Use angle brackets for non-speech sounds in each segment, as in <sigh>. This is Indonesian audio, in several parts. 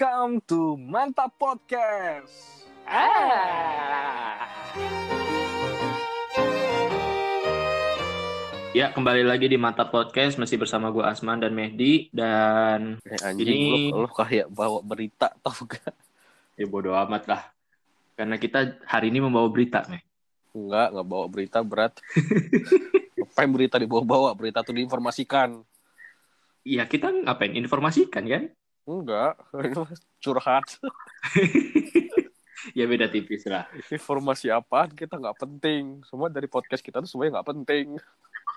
Welcome to Mantap Podcast. Ah. Ya, kembali lagi di Mantap Podcast masih bersama gue Asman dan Mehdi dan Eh, anjing Ini- lu, lu kayak bawa berita tau gak? ya bodo amat lah. Karena kita hari ini membawa berita, Meh. Enggak, enggak bawa berita berat. <laughs> Ngapain berita dibawa-bawa? Berita tuh diinformasikan. Iya, kita ngapain informasikan kan? Enggak, <laughs> curhat. <laughs> ya beda tipis lah. Informasi apaan kita nggak penting. Semua dari podcast kita tuh semuanya nggak penting.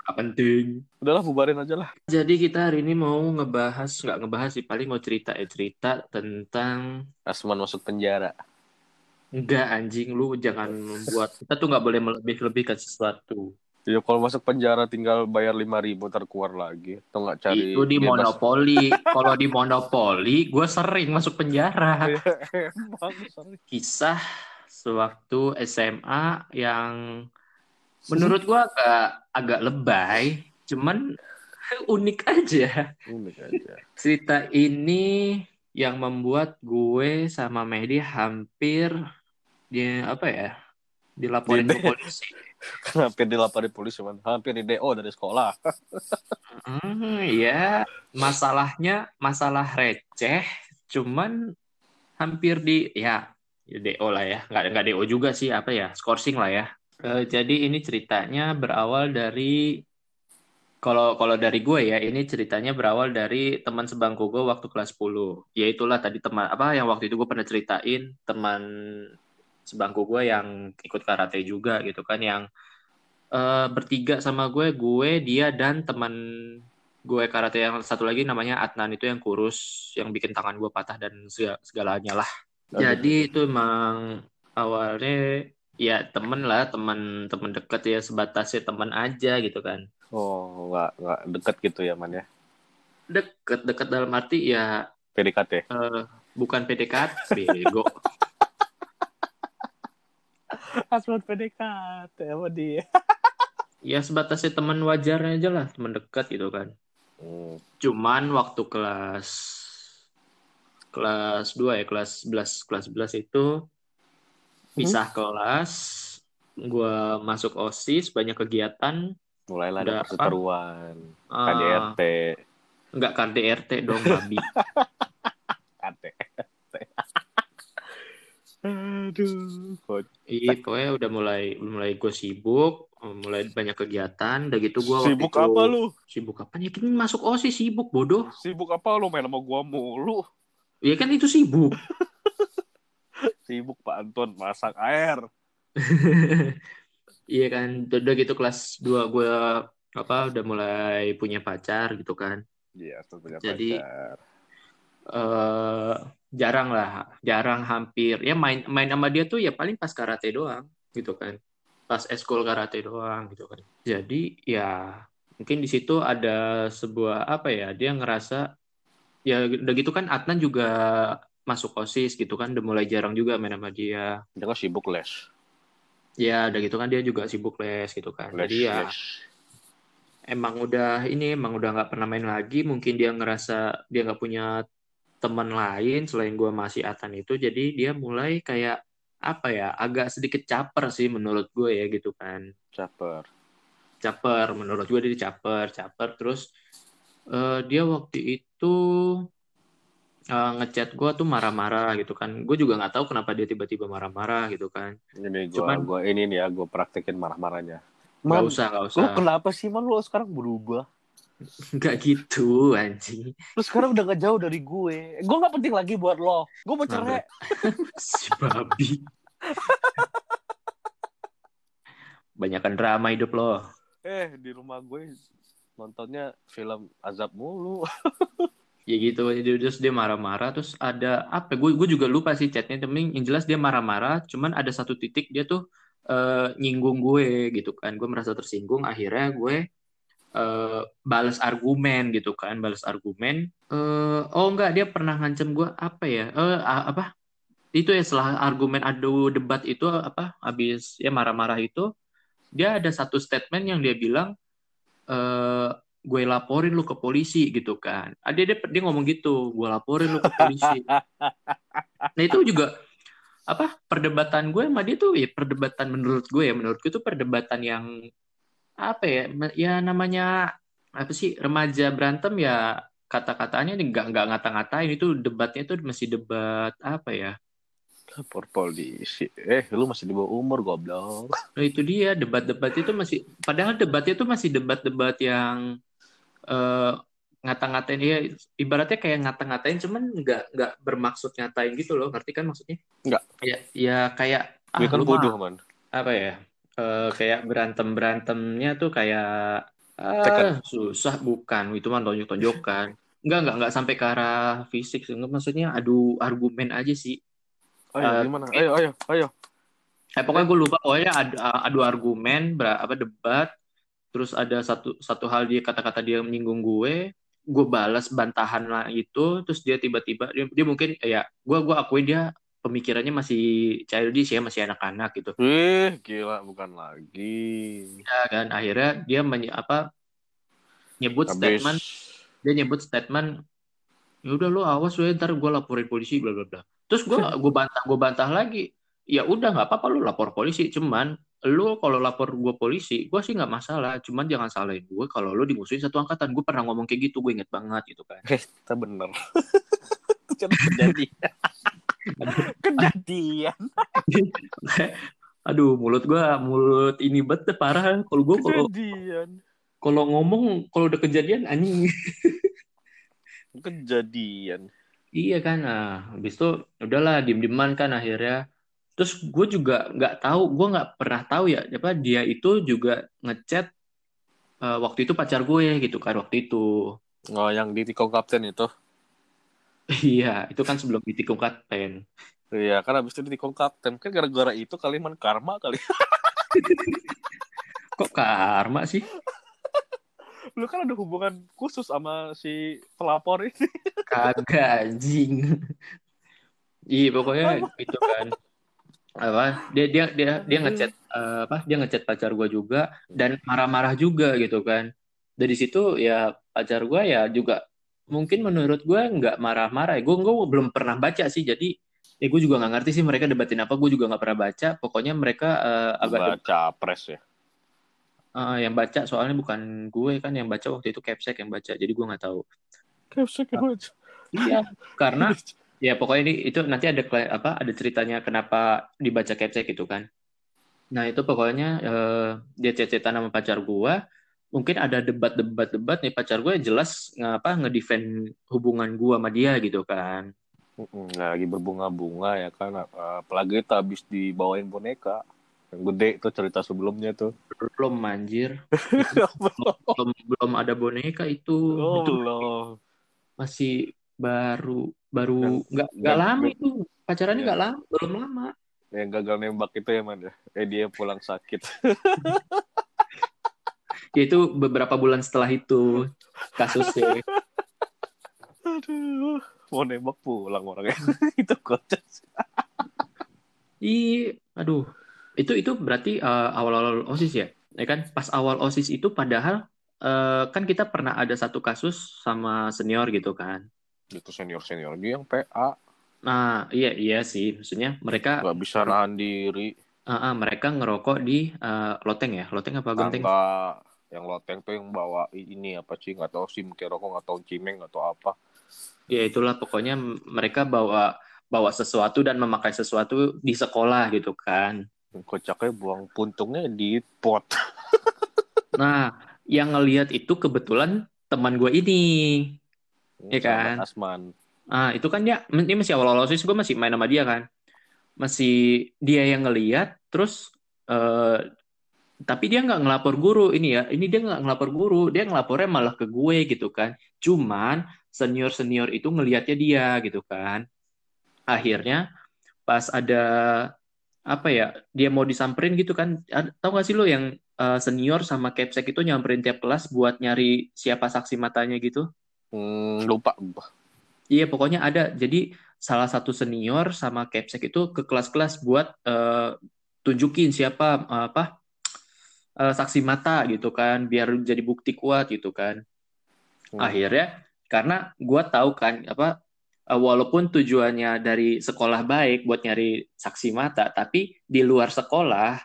Gak penting. Udahlah bubarin aja lah. Jadi kita hari ini mau ngebahas, nggak ngebahas sih, paling mau cerita ya cerita tentang Asman masuk penjara. enggak anjing lu jangan membuat kita tuh nggak boleh melebih-lebihkan sesuatu. Ya kalau masuk penjara tinggal bayar lima ribu ntar keluar lagi. Atau nggak cari Itu di bebas. monopoli. <laughs> Kalau di monopoli, gue sering masuk penjara. <laughs> Emang, sorry. kisah sewaktu SMA yang menurut gua agak agak lebay, cuman unik aja. Unik aja. Cerita ini yang membuat gue sama Mehdi hampir dia apa ya? dilaporin ke Di- <laughs> polisi. <laughs> Hampir dilaporin polisi, man. Hampir di DO dari sekolah. Hmm, ya, masalahnya masalah receh, cuman hampir di ya, ya DO lah ya, nggak nggak DO juga sih apa ya, skorsing lah ya. Eh, jadi ini ceritanya berawal dari kalau kalau dari gue ya, ini ceritanya berawal dari teman sebangku gue waktu kelas 10. Ya itulah tadi teman apa yang waktu itu gue pernah ceritain teman sebangku gue yang ikut karate juga gitu kan yang eh, bertiga sama gue, gue, dia dan teman gue karate yang satu lagi namanya Adnan itu yang kurus, yang bikin tangan gue patah dan segala- segalanya lah. Jadi itu emang awalnya ya temen lah, teman teman deket ya sebatasnya teman aja gitu kan. Oh, nggak nggak deket gitu ya, man ya. Deket deket dalam arti ya PDKT. eh, bukan PDKT, bego. Asman PDKT sama dia. <laughs> Ya sebatasnya teman wajarnya aja lah, teman dekat gitu kan. Hmm. Cuman waktu kelas kelas 2 ya, kelas 11 kelas 11 itu pisah kelas, gua masuk OSIS, banyak kegiatan, Mulailah ada perseteruan. KDRT. enggak KDRT dong, babi. <laughs> KDRT. Aduh. Kok Iya, pokoknya udah mulai mulai gue sibuk, mulai banyak kegiatan, udah gitu waktu Sibuk itu- apa lu? Sibuk apa? Ya kan masuk OSIS sibuk, bodoh. Sibuk apa lu main sama gua mulu? Ya kan itu sibuk. <laughs> Sibuk Pak Anton masak air. <laughs> Iya kan, udah gitu kelas 2 gue apa udah mulai punya pacar gitu kan. Iya, punya Jadi- pacar. eh jarang lah, jarang hampir. Ya main main sama dia tuh ya paling pas karate doang gitu kan. Pas eskul karate doang gitu kan. Jadi ya mungkin di situ ada sebuah apa ya, dia ngerasa ya udah gitu kan Adnan juga masuk OSIS gitu kan, udah mulai jarang juga main sama dia. Dia kan sibuk les. Ya udah gitu kan dia juga sibuk les gitu kan. Les, Jadi ya les. emang udah ini emang udah nggak pernah main lagi mungkin dia ngerasa dia nggak punya teman lain selain gua masih Atan itu jadi dia mulai kayak apa ya agak sedikit caper sih menurut gue ya gitu kan Caper. caper menurut gue dia caper caper terus eh, dia waktu itu eh, ngechat gua tuh marah-marah gitu kan gue juga nggak tahu kenapa dia tiba-tiba marah-marah gitu kan Ini gua Cuman- gua ini nih ya gua praktekin marah-marahnya. nggak Man, usah nggak lu usah kenapa sih man lu sekarang berubah? Nggak gitu anjing Lu sekarang udah gak jauh dari gue. Gue gak penting lagi buat lo. Gue mau cerai. <laughs> si babi banyakan drama hidup lo Eh, di rumah gue nontonnya film azab mulu. <laughs> ya gitu Jadi terus dia marah-marah terus ada apa gue gue juga lupa sih chatnya tapi yang jelas dia marah-marah cuman ada satu titik dia tuh eh, nyinggung gue gitu kan gue merasa tersinggung akhirnya gue eh, balas argumen gitu kan balas argumen. Eh oh enggak dia pernah ngancem gue apa ya? A- apa? Itu ya setelah argumen adu debat itu apa habis ya marah-marah itu dia ada satu statement yang dia bilang eh gue laporin lu ke polisi gitu kan. Ada dia dia ngomong gitu gue laporin lu ke polisi. <laughs> Nah itu juga apa perdebatan gue sama dia tuh ya perdebatan menurut gue ya menurut gue itu perdebatan yang apa ya? Ya namanya apa sih remaja berantem ya kata-katanya nggak nggak ngata-ngatain. Itu debatnya tuh masih debat apa ya? Lapor polisi. Eh lu masih di bawah umur goblok. Nah itu dia. Debat-debat itu masih padahal debatnya itu masih debat-debat yang uh, ngata-ngatain. Ya ibaratnya kayak ngata-ngatain cuman nggak nggak bermaksud ngatain gitu loh. Ngerti kan maksudnya? Nggak. Ya ya kayak ah, kan bodoh man. apa ya uh, kayak berantem berantemnya tuh kayak ah, susah bukan itu mah tonjok-tonjokan Enggak, enggak, enggak sampai ke arah fisik. Enggak, maksudnya adu argumen aja sih. Ayo, uh, gimana? Ayo, ayo, ayo. Eh, pokoknya gue lupa. Pokoknya adu, adu argumen, apa debat. Terus ada satu satu hal dia kata-kata dia menyinggung gue. Gue balas bantahan lah itu. Terus dia tiba-tiba, dia, dia mungkin, ya, gue gue akui dia pemikirannya masih childish ya, masih anak-anak gitu. Wih, gila, bukan lagi. Ya kan, akhirnya dia menye, apa, nyebut Habis... statement. Dia nyebut statement ya udah lo awas lo ntar gue laporin polisi bla bla bla. Terus gue gue bantah gue bantah lagi. Ya udah nggak apa-apa lo lapor polisi. Cuman lo kalau lapor gue polisi gue sih nggak masalah. Cuman jangan salahin gue kalau lo dimusuhin satu angkatan. Gue pernah ngomong kayak gitu gue inget banget gitu kan. <laughs> Kita bener. <laughs> Kejadian <laughs> kejadian. <laughs> Aduh mulut gue mulut ini bet parah. Kalau gue kalau kalau ngomong kalau udah kejadian anjing. <laughs> Kejadian. Iya kan nah habis itu udahlah diem dieman kan akhirnya. Terus gue juga nggak tahu gue nggak pernah tahu ya apa dia itu juga ngechat uh, waktu itu pacar gue gitu kan waktu itu. Oh yang di tikung kapten itu iya itu kan sebelum di tikung kapten. Iya kan habis itu di tikung kapten. Kan gara-gara itu kalian karma kali. <laughs> Kok karma sih? Lu kan ada hubungan khusus sama si pelapor ini. <laughs> Kagak anjing. Iya pokoknya itu kan. Apa? Dia dia dia dia ngechat uh, apa? Dia ngechat pacar gue juga dan marah-marah juga gitu kan. Dari situ ya pacar gue ya juga mungkin menurut gue nggak marah-marah gue gue belum pernah baca sih jadi ya gue juga nggak ngerti sih mereka debatin apa gue juga nggak pernah baca pokoknya mereka uh, agak baca pres ya Uh, yang baca soalnya bukan gue kan yang baca waktu itu Capsek yang baca jadi gue nggak tahu. Capsek yang baca. Iya, karena <laughs> ya pokoknya ini itu nanti ada apa ada ceritanya kenapa dibaca Capsek itu kan. Nah itu pokoknya uh, dia cecetan sama pacar gue. Mungkin ada debat-debat-debat nih pacar gue jelas ngapa ngedefend hubungan gue sama dia gitu kan. Lagi berbunga-bunga ya kan. Apalagi habis dibawain boneka. Yang gede tuh cerita sebelumnya tuh. Belum manjir. <laughs> belum, belum ada boneka itu. Oh, itu belum. Masih baru baru nggak nggak lama itu pacarannya iya. nggak ya. lama belum lama yang gagal nembak itu ya man ya eh dia pulang sakit ya <laughs> itu beberapa bulan setelah itu kasusnya. Aduh mau nembak pulang orangnya. <laughs> Itu kocak iya aduh. Itu itu berarti uh, awal-awal osis ya? Ya kan? Pas awal osis itu padahal uh, kan kita pernah ada satu kasus sama senior gitu kan? Itu senior senior dia yang PA nah iya iya sih. Maksudnya mereka nggak bisa nahan diri. Uh, uh, mereka ngerokok di uh, loteng ya? Loteng apa genteng? Enggak. Yang loteng tuh yang bawa ini apa sih nggak tahu sim kayak rokok nggak tahu cimeng atau apa ya itulah pokoknya mereka bawa bawa sesuatu dan memakai sesuatu di sekolah gitu kan kocaknya buang puntungnya di pot. <laughs> nah, yang ngelihat itu kebetulan teman gue ini. ya kan? Asman. Ah, itu kan dia ini masih awal-awal sih gue masih main sama dia kan. Masih dia yang ngelihat terus uh, tapi dia nggak ngelapor guru ini ya. Ini dia nggak ngelapor guru, dia ngelapornya malah ke gue gitu kan. Cuman senior-senior itu ngelihatnya dia gitu kan. Akhirnya pas ada apa ya dia mau disamperin gitu kan tahu gak sih lo yang uh, senior sama capsek itu nyamperin tiap kelas buat nyari siapa saksi matanya gitu hmm, lupa iya pokoknya ada jadi salah satu senior sama capsek itu ke kelas-kelas buat uh, tunjukin siapa uh, apa uh, saksi mata gitu kan biar jadi bukti kuat gitu kan Hmm. akhirnya karena gue tahu kan apa eh, walaupun tujuannya dari sekolah baik buat nyari saksi mata tapi di luar sekolah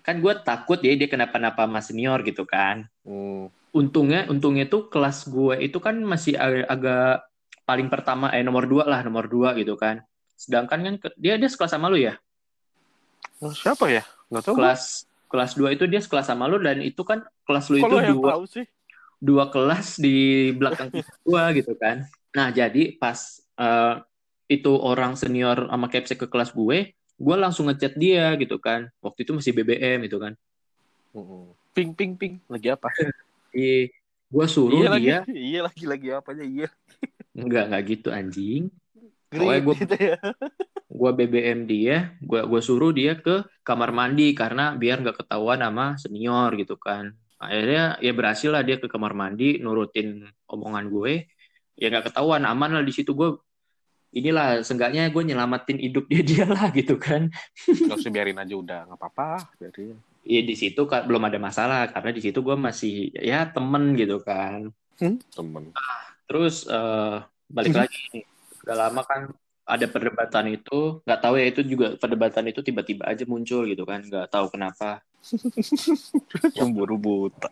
kan gue takut ya dia kenapa-napa sama senior gitu kan Hmm. untungnya untungnya tuh kelas gue itu kan masih ag- agak paling pertama eh nomor dua lah nomor dua gitu kan sedangkan kan dia dia sekelas sama lu ya Oh, siapa ya? Nggak tahu. kelas kelas dua itu dia sekelas sama lu dan itu kan kelas lu itu dua sih. dua kelas di belakang <laughs> gua gitu kan. Nah, jadi pas eh, itu orang senior sama capsek ke kelas gue, gue langsung ngechat dia gitu kan. Waktu itu masih BBM gitu kan. Ping ping ping. Lagi apa? <laughs> Iya, gue suruh iya lagi. dia Iya lagi lagi apanya? Iya. enggak enggak gitu anjing. Pokoknya gua- gitu ya. <laughs> Gue BBM dia, gue gua suruh dia ke kamar mandi karena biar nggak ketahuan sama senior gitu kan. Akhirnya ya berhasil lah dia ke kamar mandi nurutin omongan gue. Ya nggak ketahuan, aman lah di situ gue. Inilah seenggaknya gue nyelamatin hidup dia <laughs> dia lah gitu kan. Gak usah biarin aja udah nggak apa-apa. Biarin. Ya di situ kan belum ada masalah karena di situ gue masih ya temen gitu kan. Hmm? Temen. Terus eh, balik lagi nih, udah lama kan ada perdebatan itu, nggak tahu ya itu juga perdebatan itu tiba-tiba aja muncul gitu kan, nggak tahu kenapa. <laughs> Cemburu buta.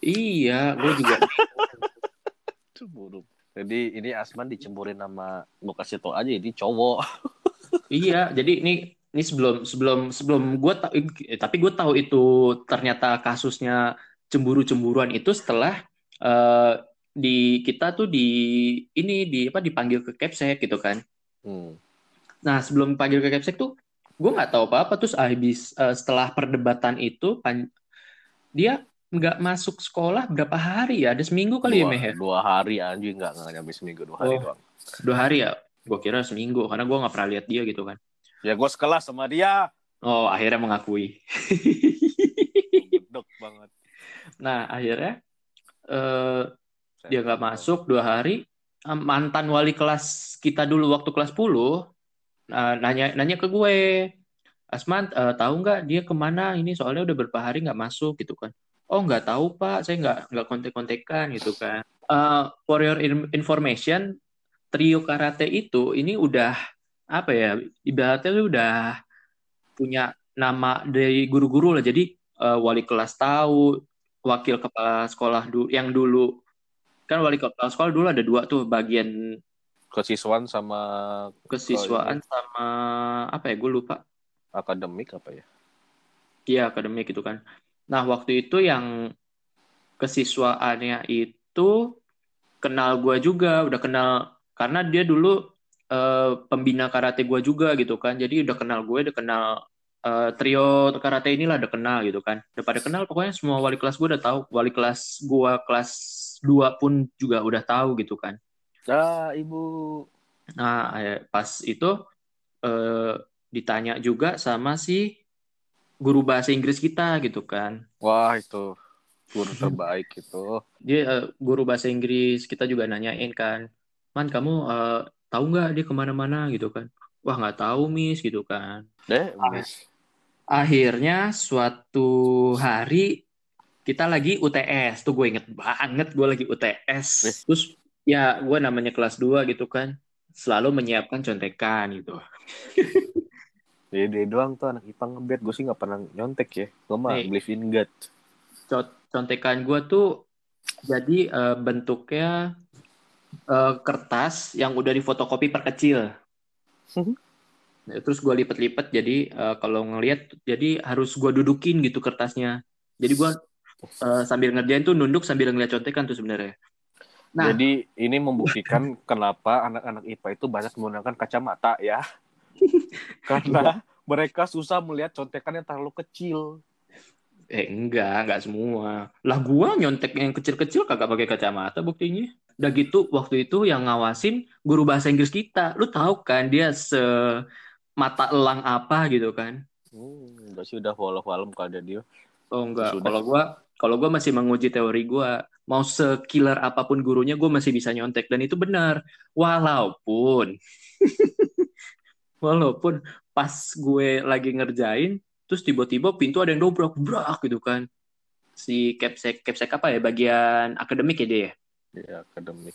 Iya, gue juga. <laughs> Cemburu. Jadi ini Asman dicemburin sama gue kasih tau aja ini cowok. <laughs> iya, jadi ini ini sebelum sebelum sebelum gue tahu, eh, tapi gue tahu itu ternyata kasusnya cemburu-cemburuan itu setelah eh, di kita tuh di ini di apa dipanggil ke Capsek gitu kan. Hmm. Nah, sebelum panggil ke Capsek tuh, gue nggak tahu apa-apa. Terus habis eh, setelah perdebatan itu, pan- dia nggak masuk sekolah berapa hari ya? Ada seminggu kali ya, dua, ya? dua hari anjing nggak nggak nyampe seminggu dua hari Oh. doang. Dua hari ya? Gue kira seminggu, karena gue nggak pernah lihat dia gitu kan. Ya gue sekelas sama dia. Oh, akhirnya mengakui. Bedok banget. <laughs> Nah, akhirnya eh, dia nggak masuk dua hari. Mantan wali kelas kita dulu waktu kelas 10 nah, nanya nanya ke gue, Asman eh, tahu nggak dia ke mana ini soalnya udah berapa hari nggak masuk gitu kan. Oh nggak tahu pak, saya nggak nggak kontek-kontekan gitu kan. Eh, for your in- information, trio karate itu ini udah apa ya ibaratnya udah punya nama dari guru-guru lah. Jadi eh, wali kelas tahu, wakil kepala sekolah dulu yang dulu kan wali kepala sekolah dulu ada dua tuh bagian Kesiswaan sama kesiswaan sama apa ya? Gue lupa. Akademik apa ya? Iya akademik gitu kan. Nah waktu itu yang kesiswaannya itu kenal gue juga udah kenal karena dia dulu eh, pembina karate gue juga gitu kan. Jadi udah kenal gue udah kenal eh, trio karate inilah udah kenal gitu kan. Udah pada kenal pokoknya semua wali kelas gue udah tahu. Wali kelas gue kelas 2 pun juga udah tahu gitu kan Ah, ibu. Nah, eh, pas itu eh, ditanya juga sama si guru bahasa Inggris kita gitu kan. Wah, itu guru terbaik itu. Dia eh, guru bahasa Inggris kita juga nanyain kan, man kamu eh, tahu nggak dia ke mana-mana gitu kan? Wah nggak tahu miss gitu kan. Deh, Miss. Akhirnya suatu hari kita lagi UTS tuh gue inget banget gue lagi UTS. Terus ya gue namanya kelas 2 gitu kan, selalu menyiapkan contekan gitu. <laughs> Dede doang tuh anak IPA ngebet. Gue sih nggak pernah nyontek ya. Gue mah Nih. believe in God. Co- contekan gue tuh jadi eh, bentuknya eh, kertas yang udah difotokopi perkecil. Mhm. Ya, Terus gue lipet-lipet jadi eh, kalau ngelihat jadi harus gue dudukin gitu kertasnya. Jadi gue eh, sambil ngerjain tuh nunduk sambil ngeliat contekan tuh sebenarnya. Nah. Jadi ini membuktikan <laughs> kenapa anak-anak IPA itu banyak menggunakan kacamata ya. <laughs> Karena mereka susah melihat contekan yang terlalu kecil. Eh enggak, enggak semua. Lah gua nyontek yang kecil-kecil kagak pakai kacamata buktinya. Udah gitu waktu itu yang ngawasin guru bahasa Inggris kita. Lu tahu kan dia se mata elang apa gitu kan? Hmm, udah sih udah walau alam kalau ada dia. Oh enggak, kalau gua kalau gua masih menguji teori gua, mau sekiller apa pun gurunya gua masih bisa nyontek dan itu benar. Walaupun <laughs> walaupun pas gue lagi ngerjain terus tiba-tiba pintu ada yang dobrak, brak gitu kan. si Capsek Capsek apa ya bagian akademik ya dia ya? ya akademik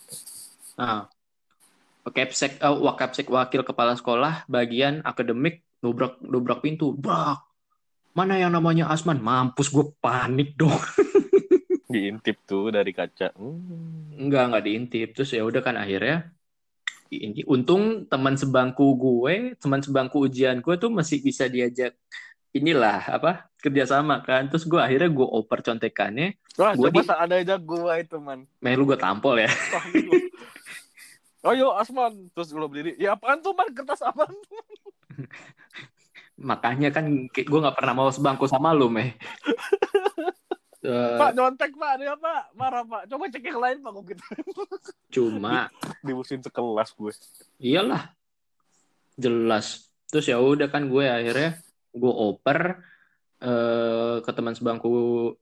Nah, Capsek eh, wak Capsek wakil kepala sekolah bagian akademik dobrak dobrak pintu. Brak. Mana yang namanya Asman? Mampus gue panik dong. <laughs> diintip tuh dari kaca. Hmm. Enggak, enggak diintip. Terus ya udah kan akhirnya ini untung teman sebangku gue, teman sebangku ujian gue tuh masih bisa diajak inilah apa kerjasama kan. Terus gue akhirnya gue oper contekannya. Wah, Gua coba di- ada aja gua itu man. Main lu gue tampol ya. <laughs> Ayo Asman. Terus gue berdiri. Ya apaan tuh man? Kertas apaan tuh <laughs> makanya kan gue nggak pernah mau sebangku sama lu meh. <laughs> Eh, Pak nyontek pak. Dia pak. Marah pak. Coba cek yang lain pak. Kok gitu? Cuma. Dimusuhin sekelas gue. Iyalah. Jelas. Terus ya udah kan gue akhirnya gue oper eh, ke teman sebangku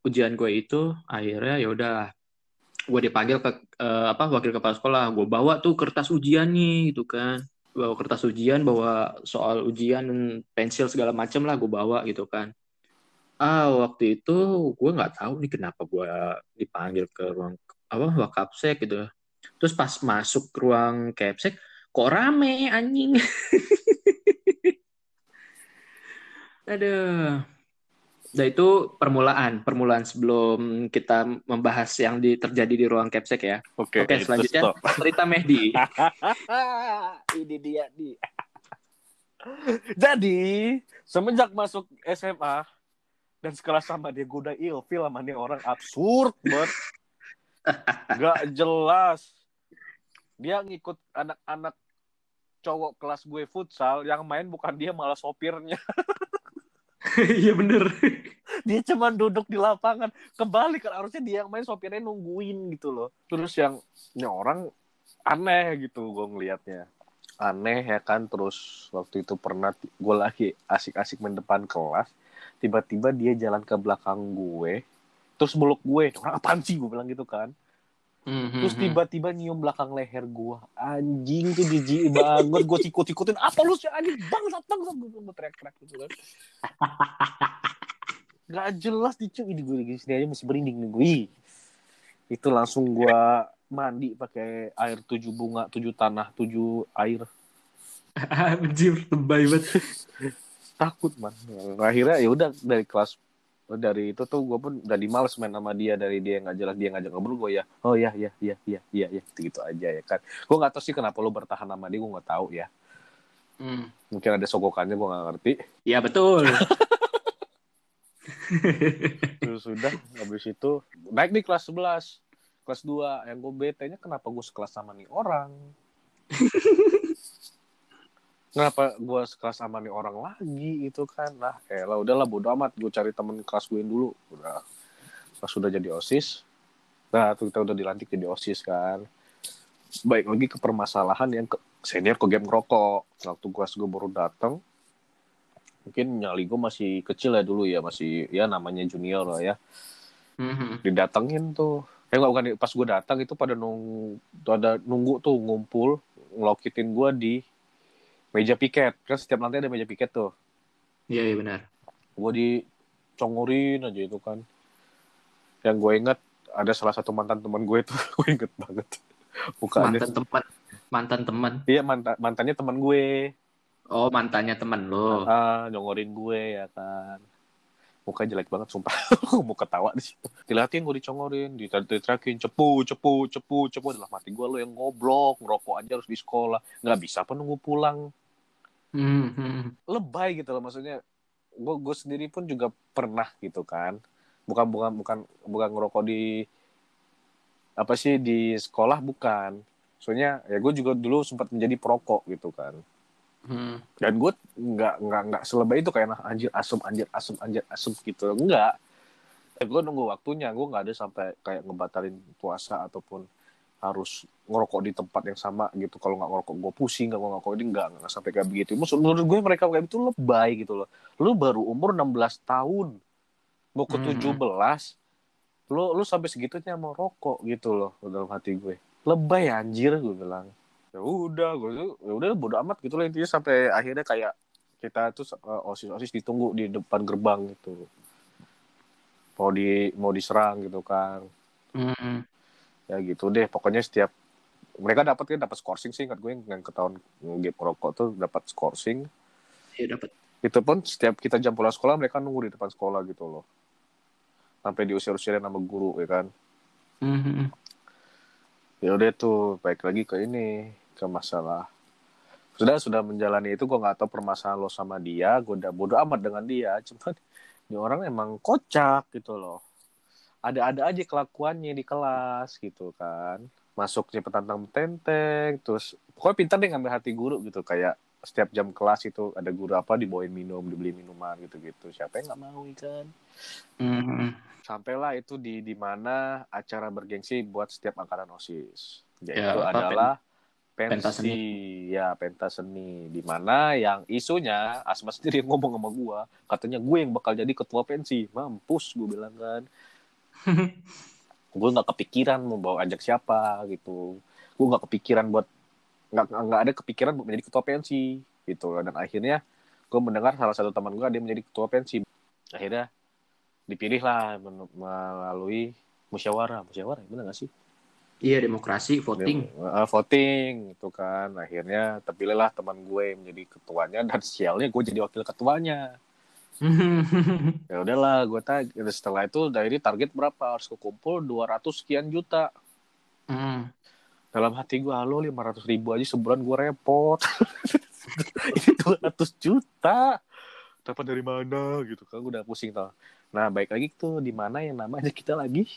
ujian gue itu. Akhirnya ya udah gue dipanggil ke eh, apa wakil kepala sekolah. Gue bawa tuh kertas ujian nih gitu kan bawa kertas ujian bawa soal ujian pensil segala macem lah gue bawa gitu kan. Ah waktu itu gue nggak tahu nih kenapa gue dipanggil ke ruang apa wakapsek gitu. Terus pas masuk ke ruang capsek kok rame anjing? <laughs> Aduh. Nah itu permulaan, permulaan sebelum kita membahas yang di, terjadi di ruang capsek ya. oke Oke, itu selanjutnya stop. cerita Mehdi. <laughs> ini dia nih jadi semenjak masuk SMA dan sekelas sama dia udah ilfil sama nih orang absurd banget gak jelas dia ngikut anak-anak cowok kelas gue futsal yang main bukan dia malah sopirnya <laughs> <laughs> Iya bener. <laughs> dia cuma duduk di lapangan. Kembali kan harusnya dia yang main sopirnya nungguin gitu loh. Terus yang ini orang aneh gitu gue ngelihatnya aneh ya kan terus waktu itu pernah gue lagi asik-asik main depan kelas tiba-tiba dia jalan ke belakang gue terus meluk gue. Orang apaan sih? Gue bilang gitu kan Hmm, terus tiba-tiba nyium belakang leher gue anjing tuh jijik banget. Gue ikut-ikutin apa lu sih anjing? Bangsat bangsat. Gue teriak-teriak gitu kan. <laughs> Gak jelas dicu ini gue di sini aja masih berinding nih gue itu langsung gue mandi pakai air tujuh bunga tujuh tanah tujuh air. <laughs> Anjir, lebay banget. <laughs> takut man. Akhirnya ya udah dari kelas dari itu tuh gue pun udah dimales main sama dia dari dia nggak jelas dia ngajak ngobrol gue ya oh ya ya ya ya ya ya gitu, gitu aja ya kan gue nggak tahu sih kenapa lu bertahan sama dia gue nggak tahu ya Hmm. mungkin ada sogokannya gue nggak ngerti Ya betul. <laughs> terus sudah habis itu naik di kelas 11 kelas 2 yang gue bete nya kenapa gue sekelas sama nih orang <laughs> kenapa gue sekelas sama nih orang lagi itu kan? Lah eh lah udahlah bodo amat. Gue cari temen kelas gue dulu. Udah pas sudah jadi osis. Nah tuh kita udah dilantik jadi osis kan. Baik lagi ke permasalahan yang ke senior ke game ngerokok. Waktu kelas gue baru datang mungkin nyali gue masih kecil ya dulu ya. Masih ya namanya junior lah ya. Hmm. didatengin tuh. Eh nggak bukan. Pas gue datang itu pada nunggu tuh ada nunggu tuh ngumpul ngelokitin gue di meja piket. Kan setiap lantai ada meja piket tuh. Iya, iya benar. gue dicongorin aja itu kan. Yang gue inget ada salah satu mantan teman gue tuh <laughs> gue inget banget. Mukanya Mantan teman, mantan teman. iya mantan mantannya teman gue. Oh, mantannya teman lo. ah nyongorin gue ya kan. Mukanya jelek banget sumpah. <laughs> Mau ketawa di situ. Dilatih gue dicongorin diterakin cepu cepu cepu cepu. Adalah mati gue lo yang ngoblok ngerokok aja harus di sekolah. Nggak bisa apa nunggu pulang Hmm, hmm. lebay gitu loh maksudnya. Gue gue sendiri pun juga pernah gitu kan. Bukan bukan bukan bukan ngerokok di apa sih di sekolah bukan. Soalnya ya gue juga dulu sempat menjadi perokok gitu kan. Hmm. dan gue nggak nggak nggak selebay itu kayak nah anjir asem anjir asem anjir asem gitu. Enggak gue nunggu waktunya gue nggak ada sampai kayak ngebatalin puasa ataupun harus ngerokok di tempat yang sama gitu. Kalau nggak ngerokok gue pusing. Nggak ngerokok ini nggak nggak sampai kayak begitu. Maksud- menurut gue mereka kayak itu lebay gitu loh. Lu baru umur 16 tahun mau ke Mhm. 17 lu lu sampai segitunya mau rokok gitu loh dalam hati gue. Lebay anjir gue bilang. Ya udah gue tuh ya udah bodo amat gitu loh. Intinya sampai akhirnya kayak kita tuh uh, osis osis ditunggu di depan gerbang gitu. Mau di mau diserang gitu kan. Mm-mm. Ya gitu deh pokoknya setiap mereka dapat kan dapat scoring sih ingat gue yang, ketahuan game rokok tuh dapat scoring Iya dapat. itu pun setiap kita jam pulang sekolah mereka nunggu di depan sekolah gitu loh. Sampai diusir-usirin sama guru ya kan? Mhm. ya udah tuh baik lagi ke ini ke masalah. Sudah sudah menjalani itu gue nggak tahu permasalahan lo sama dia gue udah bodo amat dengan dia. Cuman ini orang emang kocak gitu loh ada-ada aja kelakuannya di kelas gitu kan. Masuknya petantang tenteng terus pokoknya pintar deh ngambil hati guru gitu. Kayak setiap jam kelas itu ada guru apa dibawain minum dibeli minuman gitu-gitu. Siapa yang nggak mau kan Mhm. sampailah itu di di mana acara bergengsi buat setiap angkatan osis. Yaitu Ya, apa, adalah pentas pensi. ya pentas seni. Di mana yang isunya Asma sendiri yang ngomong sama gua katanya gue yang bakal jadi ketua pensi. Mampus gue bilang kan <laughs> gue nggak kepikiran mau bawa ajak siapa gitu. Gue nggak kepikiran buat nggak nggak ada kepikiran buat menjadi ketua pensi gitu. Dan akhirnya gue mendengar salah satu teman gue dia menjadi ketua pensi akhirnya dipilih lah melalui musyawarah. Musyawarah benar nggak sih? Iya demokrasi voting. Eh, voting itu kan. Akhirnya terpilihlah teman gue menjadi ketuanya dan sialnya gue jadi wakil ketuanya <laughs> ya udahlah gue tag setelah itu dari target berapa? Harus kekumpul 200 sekian juta. Hmm. dalam hati gue halo 500 ribu aja sebulan gue repot. <laughs> Ini 200 juta. Dapat dari mana gitu kan? Gue udah pusing tau. Nah baik lagi tuh di mana yang namanya kita lagi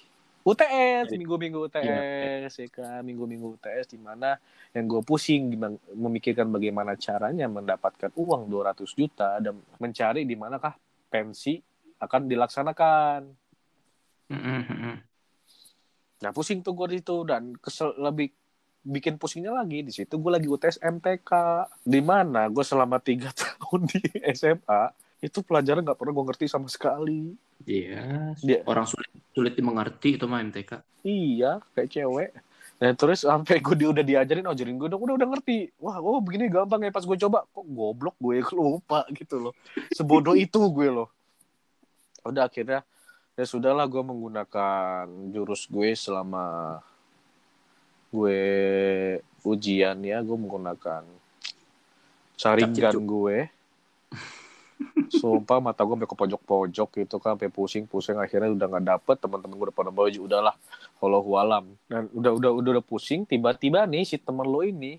UTS minggu-minggu UTS ya kan? Minggu-minggu UTS di mana yang gue pusing memikirkan bagaimana caranya mendapatkan uang 200 juta dan mencari di manakah pensi akan dilaksanakan. Mhm. Nah pusing tuh gue di situ dan kesel lebih bikin pusingnya lagi. Di situ gue lagi UTS MTK di mana gue selama tiga <laughs> tahun di SMA itu pelajaran nggak pernah gue ngerti sama sekali Iya. Dia- Orang sulit sulit dimengerti itu mah MTK. iya kayak cewek. Nah terus sampai gue di, udah diajarin ajarin gue udah udah udah ngerti. Wah oh begini gampang ya pas gue coba. Kok goblok gue <laughs> lupa gitu loh. Sebodoh itu gue loh. Udah akhirnya ya sudahlah gue menggunakan jurus gue selama gue ujian ya gue menggunakan saringan gue <laughs> sumpah mata gue sampai ke pojok-pojok gitu kan sampai pusing-pusing akhirnya udah nggak dapet teman-teman gue udah pada baju udahlah kalau alam. Dan udah udah udah udah pusing tiba-tiba nih si temen lo ini.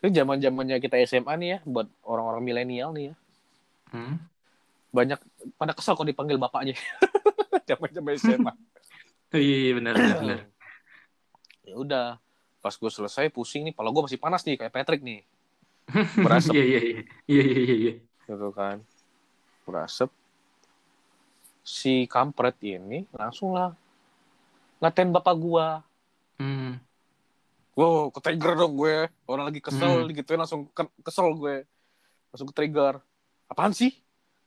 Ini zaman zamannya kita SMA nih ya buat orang-orang milenial nih ya. Hmm. banyak pada kesal kalau dipanggil bapaknya. <laughs> Zaman zaman SMA <laughs> Iya iya, benar benar. <clears throat> ya udah pas gue selesai pusing nih kalau gue masih panas nih kayak Patrick nih. <laughs> Berasap Iya iya iya. Iya iya iya, iya. gitu kan berasap si kampret ini langsung lah ngatain bapak gua. Hmm. wow ke trigger dong gue. Orang lagi kesel Hmm. gitu langsung ke- kesel gue. Langsung ke trigger apaan sih?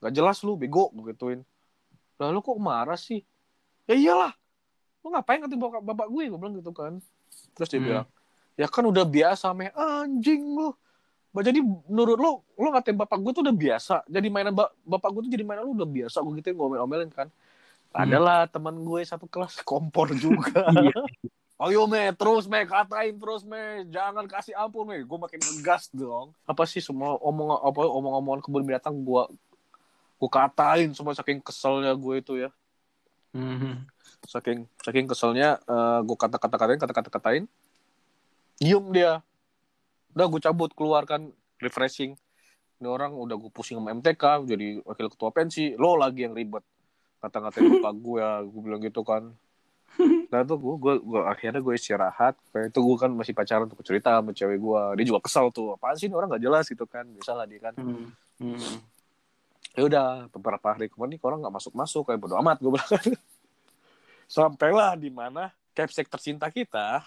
Gak jelas lu bego gue gituin. Lalu kok marah sih? Ya iyalah. Lu ngapain ngatain bapak, bapak gue? Gue bilang gitu kan. Terus dia Hmm. bilang ya kan udah biasa meh. Anjing lu jadi menurut lu lu ngatain bapak gue tuh udah biasa. Jadi mainan ba- bapak gue tuh jadi mainan lu udah biasa. Gue gituin ngomel-ngomelin kan. Hmm. adalah teman gue satu kelas kompor juga. <laughs> Iya. Ayo me, terus me, katain terus me, jangan kasih ampun me, gue makin ngegas dong. Apa sih semua omong apa omong-omongan kebun binatang gue gue katain semua saking keselnya gue itu ya, Mhm. saking saking keselnya gue kata-kata katain kata-kata katain, diem dia, udah gue cabut keluarkan refreshing. Ini orang udah gue pusing sama MTK, jadi wakil ketua pensi, lo lagi yang ribet. Kata-katain bapak gue ya, gue bilang gitu kan. Nah tuh gue, gue, gue akhirnya gue istirahat. Kayak itu gue kan masih pacaran tuh cerita sama cewek gue. Dia juga kesal tuh. Apaan sih ini orang gak jelas gitu kan. Bisa lah dia kan. Hmm. Hmm. Ya udah beberapa hari kemudian nih orang gak masuk-masuk. Kayak bodo amat gue bilang. <laughs> Sampailah di mana capsek tercinta kita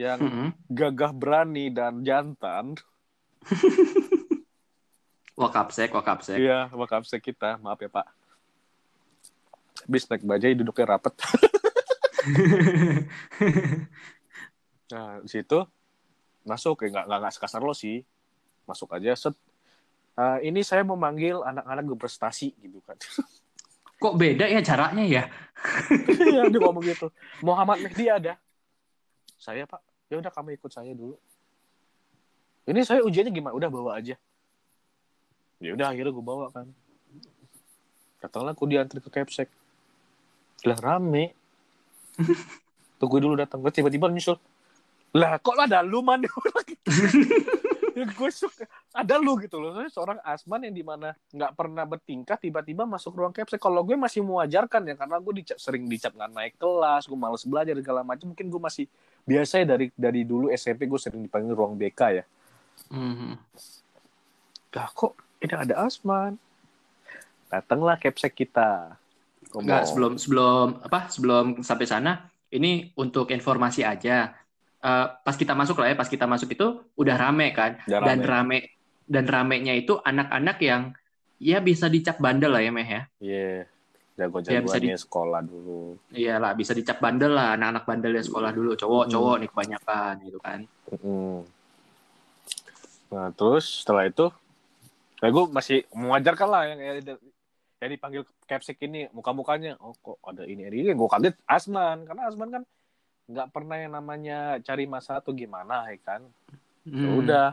yang Mhm. gagah berani dan jantan. <laughs> Wakapsek, wakapsek. Iya, sama capsek kita. Maaf ya Pak. Habis naik bajai duduknya rapet. <laughs> Nah, di situ masuk ya nggak nggak sekasar lo sih. Masuk aja set. Eh, ini saya memanggil anak-anak berprestasi gitu kan. <laughs> Kok beda ya caranya ya? Iya, dia ngomong gitu. Muhammad Mehdi ada. Saya pak, ya udah kamu ikut saya dulu. Ini saya ujiannya gimana? Udah bawa aja. Ya udah akhirnya gue bawa kan. Datanglah aku diantri ke Capsek. Lah rame. <laughs> Tunggu dulu datang. Gue tiba-tiba nyusul. Lah kok ada lu man? ya, gue suka ada lu gitu loh Soalnya seorang asman yang di mana nggak pernah bertingkah tiba-tiba masuk ruang capsek kalau gue masih mewajarkan ya karena gue dicap, sering dicap nggak naik kelas gue males belajar segala macam mungkin gue masih biasa ya dari dari dulu SMP gue sering dipanggil ruang BK ya Mhm. lah kok ini ada asman datanglah capsek kita Ngomong. Enggak, sebelum sebelum apa? Sebelum sampai sana, ini untuk informasi aja. Eh, pas kita masuk lah ya, pas kita masuk itu udah rame kan. Udah Dan rame. rame dan ramenya itu anak-anak yang ya bisa dicap bandel lah ya, Meh ya. Iya, Ya, bisa jago-jagoannya sekolah dulu. Iyalah, bisa dicap bandel lah anak-anak bandel di sekolah dulu, cowok-cowok nih kebanyakan gitu kan. Mm. Nah, terus setelah itu, nah gue masih mewajarkan lah yang, yang, yang dipanggil capsek ini, muka-mukanya, oh kok ada ini, ada ini. Gue kaget Asman, karena Asman kan nggak pernah yang namanya cari masalah tuh gimana, ya kan. Ya Hmm. udah,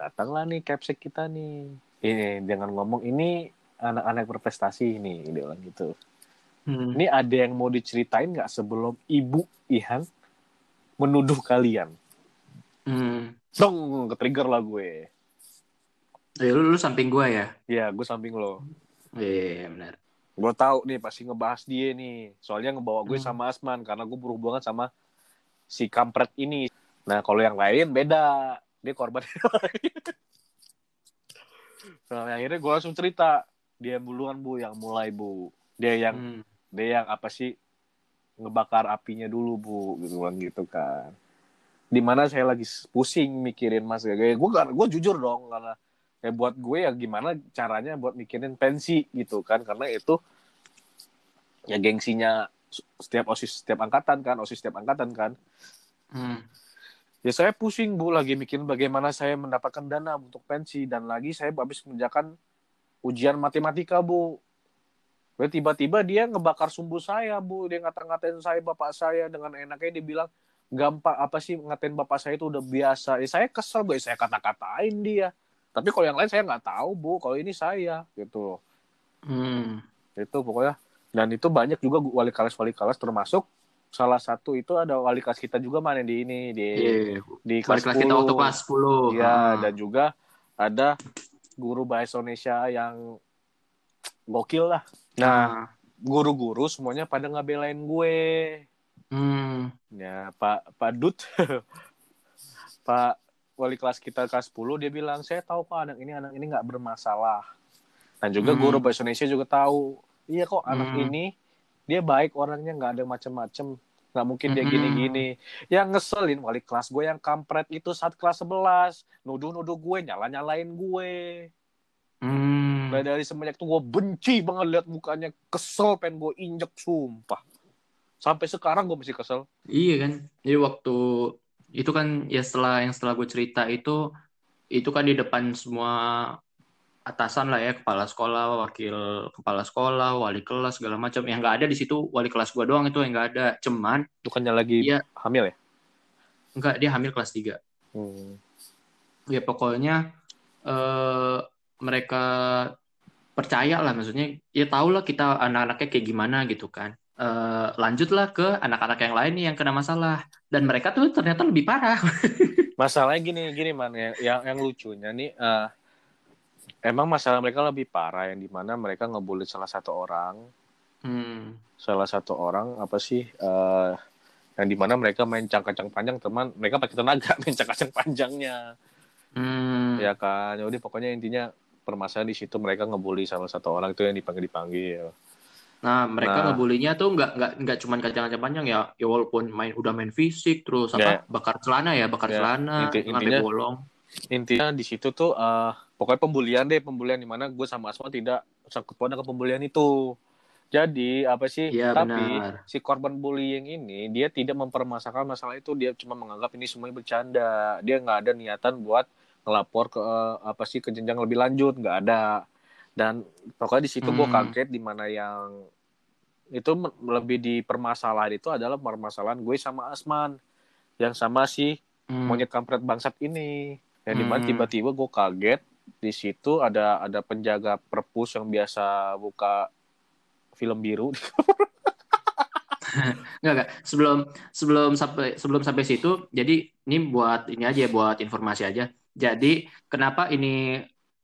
datanglah nih capsek kita nih. Ini, dengan ngomong, ini anak-anak berprestasi ini, dia bilang gitu. Hmm. Ini ada yang mau diceritain nggak sebelum Ibu Ihan menuduh kalian? Hmm. Dong, ke-trigger lah gue. Ya, lu, lu samping gua ya. Ya, gue samping lo. Iya, benar. Gue tahu nih pasti ngebahas dia nih. Soalnya ngebawa gue Hmm. sama Asman karena gue berhubungan sama si kampret ini. Nah, kalau yang lain beda. Dia korban. <laughs> nah, akhirnya gue langsung cerita. Dia duluan, Bu, yang mulai, Bu. Dia yang Hmm. Dia yang apa sih ngebakar apinya dulu, Bu. Gitu bilang gitu kan. Di mana saya lagi pusing mikirin Mas Gaga. Gue gue jujur dong karena ya buat gue ya gimana caranya buat mikirin pensi gitu kan karena itu ya gengsinya setiap osis setiap angkatan kan osis setiap angkatan kan Hmm. ya saya pusing bu lagi mikirin bagaimana saya mendapatkan dana untuk pensi dan lagi saya habis mengerjakan ujian matematika bu Lalu tiba-tiba dia ngebakar sumbu saya bu dia ngata-ngatain saya bapak saya dengan enaknya dia bilang gampang apa sih ngatain bapak saya itu udah biasa ya saya kesel gue saya kata-katain dia tapi kalau yang lain saya nggak tahu bu kalau ini saya gitu loh Hmm. itu pokoknya dan itu banyak juga wali kelas wali kelas termasuk salah satu itu ada wali kelas kita juga mana di ini di Iya. di kelas kelas kita 10. waktu kelas 10. ya Ah. dan juga ada guru bahasa Indonesia yang gokil lah nah Nah. guru-guru semuanya pada ngebelain gue Hmm. ya Pak Pak Dut <laughs> Pak wali kelas kita kelas 10 dia bilang saya tahu kok anak ini anak ini nggak bermasalah dan juga Hmm. guru bahasa Indonesia juga tahu iya kok anak Hmm. ini dia baik orangnya nggak ada macem-macem nggak mungkin dia Hmm. gini-gini yang ngeselin wali kelas gue yang kampret itu saat kelas 11 nuduh-nuduh gue nyala-nyalain gue Hmm. Nah, dari semenjak itu gue benci banget lihat mukanya kesel pengen gue injek sumpah sampai sekarang gue masih kesel Iya kan. Jadi waktu itu kan ya setelah yang setelah gue cerita itu itu kan di depan semua atasan lah ya kepala sekolah, wakil kepala sekolah, wali kelas segala macam. Yang nggak ada di situ wali kelas gue doang itu yang nggak ada. Cuman bukannya lagi Iya. hamil ya nggak dia hamil kelas 3. Hmm. Ya pokoknya eh, mereka percaya lah maksudnya ya tau lah kita anak-anaknya kayak gimana gitu kan. Eh, lanjutlah ke anak-anak yang lain nih yang kena masalah dan mereka tuh ternyata lebih parah. <laughs> Masalahnya gini gini man yang yang, yang lucunya nih eh, emang masalah mereka lebih parah yang di mana mereka ngebully salah satu orang Hmm. salah satu orang apa sih eh, yang di mana mereka main cangkacang panjang teman mereka pakai tenaga <laughs> main cangkacang panjangnya Hmm. ya kan jadi pokoknya intinya permasalahan di situ mereka ngebully salah satu orang itu yang dipanggil dipanggil Nah, mereka Nah. ngebulinya tuh nggak nggak nggak cuma kacang-kacang panjang ya, ya walaupun main udah main fisik terus Ya. apa bakar celana ya, bakar Ya, celana inti- intinya- bolong. intinya di situ tuh eh, pokoknya pembulian deh pembulian di mana gue sama Asma tidak sangkut pautnya ke pembulian itu jadi apa sih Iya, tapi benar. si korban bullying ini dia tidak mempermasalahkan masalah itu dia cuma menganggap ini semuanya bercanda dia nggak ada niatan buat ngelapor ke eh, apa sih ke jenjang lebih lanjut nggak ada dan pokoknya di situ gue Hmm. kaget di mana yang itu lebih dipermasalahan itu adalah permasalahan gue sama Asman yang sama si Hmm. monyet kampret bangsat ini yang di mana Hmm. tiba-tiba gue kaget di situ ada ada penjaga perpus yang biasa buka film biru <laughs> Enggak, enggak. Sebelum sebelum sampai sebelum sampai situ, jadi ini buat ini aja buat informasi aja. Jadi kenapa ini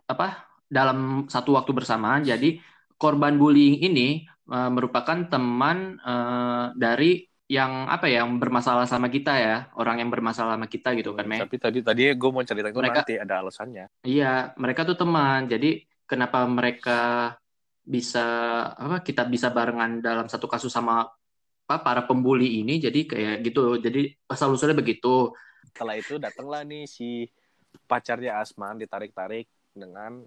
apa dalam satu waktu bersamaan jadi korban bullying ini eh, merupakan teman eh, dari yang apa ya yang bermasalah sama kita ya, orang yang bermasalah sama kita gitu kan, Meh. tapi tadi tadi gue mau cerita itu Mereka- nanti ada alasannya Iya, mereka tuh teman. Jadi kenapa mereka bisa apa kita bisa barengan dalam satu kasus sama apa para pembuli ini jadi kayak gitu. Jadi asal usulnya begitu. setelah itu datanglah nih si pacarnya Asman ditarik-tarik dengan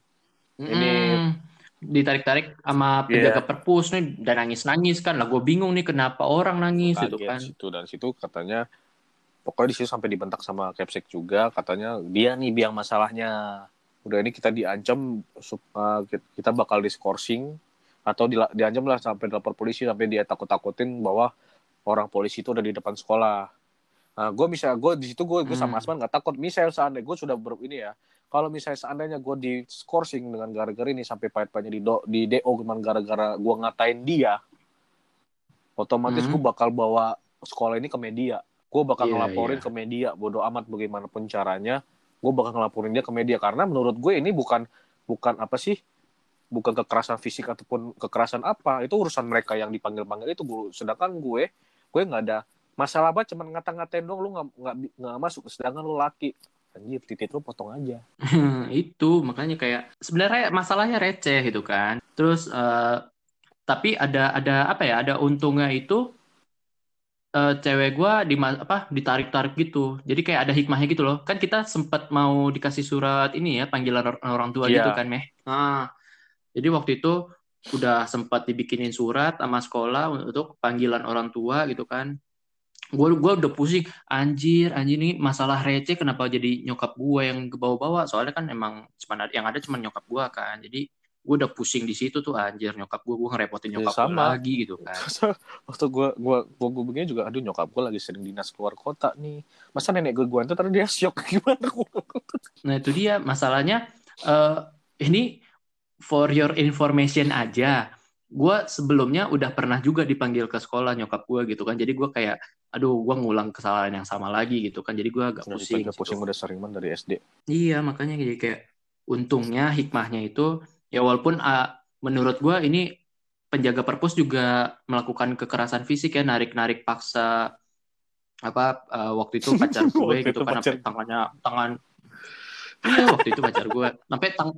Ini- Mm, ditarik-tarik sama Iya. penjaga perpus nih dan nangis-nangis kan. Lah gue bingung nih kenapa orang nangis gitu kaget kan. situ dan situ katanya pokoknya di situ sampai dibentak sama Capsek juga katanya dia nih biang masalahnya udah ini kita diancam uh, kita bakal diskorsing atau diancam lah sampai lapor polisi sampai dia takut-takutin bahwa orang polisi itu udah di depan sekolah nah gue bisa gue di situ gue gue sama Hmm. Asman nggak takut misalnya seandainya gue sudah ber ini ya kalau misalnya seandainya gue di skorsing dengan gara-gara ini sampai pahit-pahitnya di do, di do cuman gara-gara gue ngatain dia otomatis Hmm. gue bakal bawa sekolah ini ke media gue bakal Iya, ngelaporin iya. ke media bodoh amat bagaimanapun caranya gue bakal ngelaporin dia ke media karena menurut gue ini bukan bukan apa sih bukan kekerasan fisik ataupun kekerasan apa itu urusan mereka yang dipanggil panggil itu gue sedangkan gue gue nggak ada masalah apa? Cuman ngata-ngatain dong lu nggak nggak nggak masuk sedangkan lu laki. Anjir titik lu potong aja. <laughs> Itu makanya kayak sebenarnya masalahnya receh gitu kan. Terus eh, tapi ada ada apa ya ada untungnya itu eh, cewek gua di apa ditarik-tarik gitu. Jadi kayak ada hikmahnya gitu loh. Kan kita sempat mau dikasih surat ini ya panggilan or- orang tua Iya. gitu kan meh. Nah jadi waktu itu udah sempat dibikinin surat sama sekolah untuk panggilan orang tua gitu kan gue gua udah pusing anjir anjir ini masalah receh kenapa jadi nyokap gue yang ke bawah-bawah soalnya kan emang cuma yang ada cuma nyokap gue kan jadi gue udah pusing di situ tuh anjir nyokap gue gue ngerepotin Ya, nyokap gue sama. lagi gitu <laughs> kan. Waktu gue gue gue gue begini juga aduh nyokap gue lagi sering dinas keluar kota nih. Masa nenek gue gue ntar dia syok <laughs> gimana? Nah itu dia masalahnya eh ini for your information aja. Gue sebelumnya udah pernah juga dipanggil ke sekolah nyokap gue gitu kan jadi gue kayak aduh gue ngulang kesalahan yang sama lagi gitu kan. Jadi gue agak pusing pusing pusing gitu. udah sering banget dari SD Iya, makanya jadi kayak untungnya hikmahnya itu ya walaupun ah, menurut gua ini penjaga perpus juga melakukan kekerasan fisik ya narik-narik paksa apa ah, waktu itu pacar <laughs> gue gitu itu kan sampai tangannya tangan iya waktu itu pacar gue. Sampai tang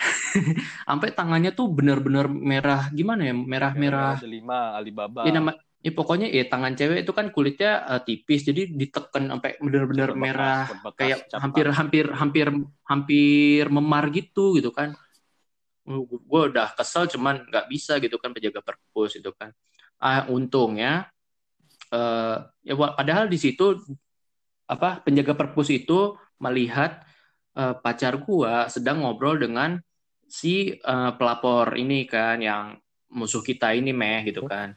<laughs> sampai tangannya tuh bener-bener merah gimana ya merah-merah. Ada lima Alibaba. Ya nama ya pokoknya ya tangan cewek itu kan kulitnya eh, tipis jadi ditekan sampai bener-bener Bekas- merah bekas kayak cat hampir hampir hampir hampir memar gitu gitu kan. Gue udah kesel cuman nggak bisa gitu kan penjaga perpus itu kan. Ah untungnya eh ya wa- padahal di situ apa penjaga perpus itu melihat eh, pacar gua sedang ngobrol dengan si eh, pelapor ini kan yang musuh kita ini meh gitu kan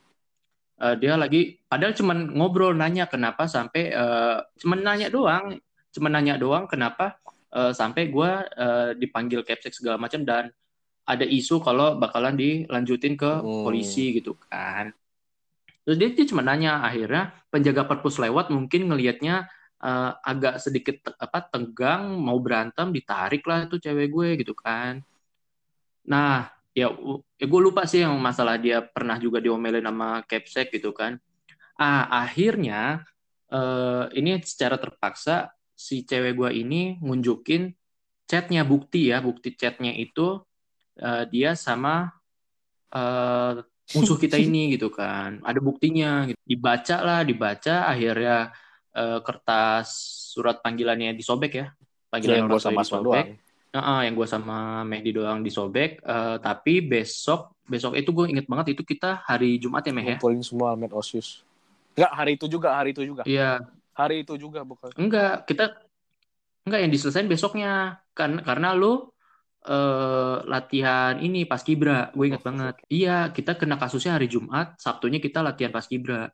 Eh, dia lagi padahal cuman ngobrol nanya kenapa sampai eh, cuman nanya doang. Cuman nanya doang kenapa eh, sampai gua eh, dipanggil capsek segala macam dan ada isu kalau bakalan dilanjutin ke Hmm. polisi gitu kan. Terus dia, dia cuma nanya akhirnya penjaga perpus lewat mungkin ngelihatnya eh, agak sedikit te- apa tegang mau berantem ditarik lah tuh cewek gue gitu kan. Nah ya, ya gue lupa sih yang masalah dia pernah juga diomelin sama Capsek gitu kan. Ah akhirnya eh, ini secara terpaksa si cewek gue ini ngunjukin chatnya bukti ya bukti chatnya itu eh, dia sama eh, musuh kita ini gitu kan. Ada buktinya gitu. dibaca lah dibaca akhirnya eh, kertas surat panggilannya disobek ya. Panggilan yang orang gue sama disobek doang Heeh, yang gue sama Mehdi doang disobek Eh, tapi besok besok itu gue inget banget itu kita hari Jumat ya Meh ya? Ngumpulin semua almet osius. Enggak, hari itu juga hari itu juga. Iya. Hari itu juga bukan? Enggak kita enggak yang diselesain besoknya. Karena karena lu eh, latihan ini pas kibra gue inget Oh, banget. Iya kita kena kasusnya hari Jumat Sabtunya kita latihan pas kibra.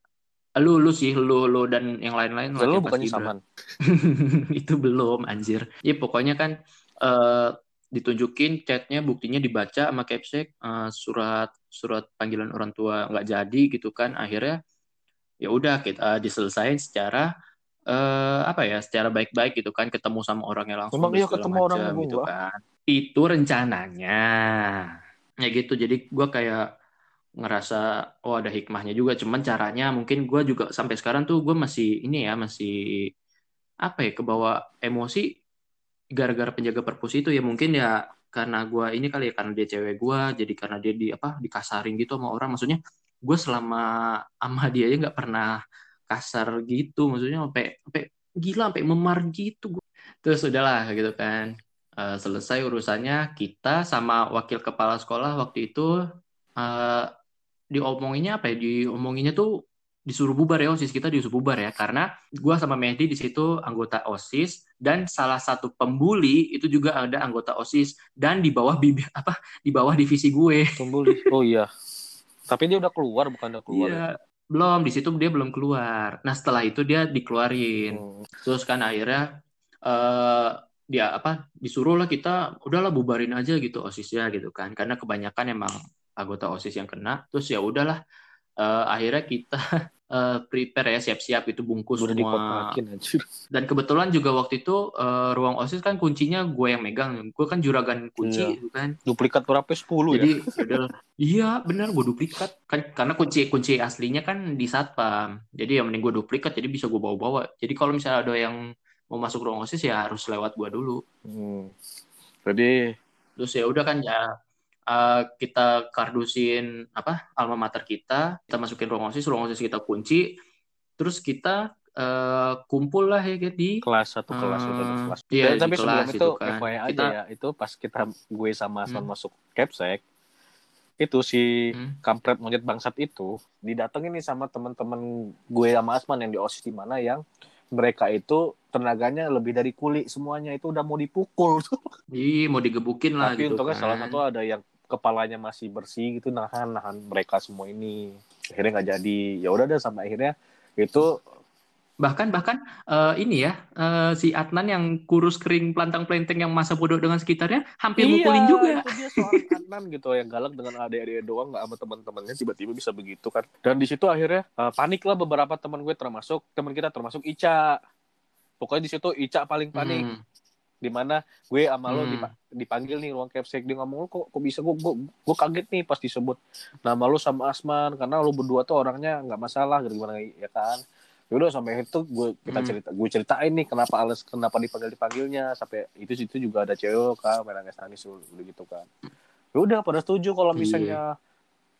Lu lu sih lu lu dan yang lain-lain lu latihan bukannya saman. <laughs> itu belum anjir. Ya pokoknya kan eh, ditunjukin chatnya buktinya dibaca sama capsek eh, surat surat panggilan orang tua nggak jadi gitu kan. Akhirnya ya udah kita diselesain secara eh, apa ya secara baik-baik gitu kan ketemu sama orangnya langsung Emang dan iya ketemu orang macam sama gitu gua? kan. Itu rencananya. Ya gitu jadi gua kayak ngerasa oh ada hikmahnya juga. Cuman caranya mungkin gua juga sampai sekarang tuh gue masih ini ya masih apa ya kebawa emosi gara-gara penjaga perpus itu ya mungkin ya karena gua ini kali ya karena dia cewek gua jadi karena dia di apa dikasarin gitu sama orang. Maksudnya gue selama sama dia aja nggak pernah kasar gitu. Maksudnya sampai sampai gila sampai memar gitu gua. terus udahlah gitu kan. Eh, selesai urusannya kita sama wakil kepala sekolah waktu itu eh, diomonginnya apa ya? Diomonginnya tuh disuruh bubar ya osis kita disuruh bubar ya karena gua sama Mehdi di situ anggota osis dan salah satu pembuli itu juga ada anggota osis dan di bawah bibir <laughs> apa di bawah divisi gue Tunggu Li. Oh iya. Tapi dia udah keluar bukan udah keluar. ya? Iya, belum di situ dia belum keluar nah setelah itu dia dikeluarin Hmm. terus kan akhirnya eh dia apa disuruh lah kita udahlah bubarin aja gitu osisnya gitu kan karena kebanyakan emang anggota osis yang kena terus ya udahlah Eh, akhirnya kita <laughs> eh, prepare ya siap-siap itu bungkus Udah semua. dan kebetulan juga waktu itu eh, ruang osis kan kuncinya gue yang megang. Gue kan juragan kunci Iya. gitu kan. Duplikat berapa? 10 ya? jadi udah. Iya benar gue duplikat. Kan karena kunci kunci aslinya kan di satpam. Jadi ya mending gue duplikat jadi bisa gue bawa-bawa. Jadi kalau misalnya ada yang mau masuk ruang osis ya harus lewat gue dulu. Hmm. Jadi terus ya udah kan ya eh, kita kardusin apa alma mater kita kita masukin ruang osis ruang osis kita kunci terus kita eh, kumpul lah ya di kelas satu kelas itu ada Eh, kelas. iya, Dan tapi sebelum itu, itu kan. FYI aja Kita- ya, itu pas kita gue sama Asman Hmm. masuk Capsek, itu si Hmm. kampret monyet bangsat itu didatengin nih sama teman-teman gue sama Asman yang di OSIS di mana yang mereka itu tenaganya lebih dari kuli semuanya itu udah mau dipukul Ih, mau digebukin lah tapi gitu untungnya kan. salah satu ada yang kepalanya masih bersih gitu nahan nahan mereka semua ini. Akhirnya nggak jadi. Ya udah deh sampai akhirnya itu bahkan bahkan eh, ini ya eh, si Adnan yang kurus kering pelantang pelenteng yang masa bodoh dengan sekitarnya hampir mukulin juga. itu dia seorang Adnan gitu yang galak dengan adik-adik doang nggak sama teman-temannya tiba-tiba bisa begitu kan. Dan di situ akhirnya uh, panik lah beberapa teman gue termasuk teman kita termasuk Ica. Pokoknya di situ Ica paling panik. Hmm. Di mana gue sama lo Hmm. dipa- dipanggil nih ruang capsek. Dia ngomong "Lu kok kok bisa? Gue gue, gue kaget nih pas disebut nama lo sama Asman. Karena lo berdua tuh orangnya nggak masalah gitu gimana ya kan? Yaudah sampai itu gue kita Hmm. cerita gue ceritain nih kenapa alas kenapa dipanggil dipanggilnya. Sampai itu situ juga ada cewek lo kan main nangis nangis udah gitu kan. Yaudah pada setuju kalau Iya. misalnya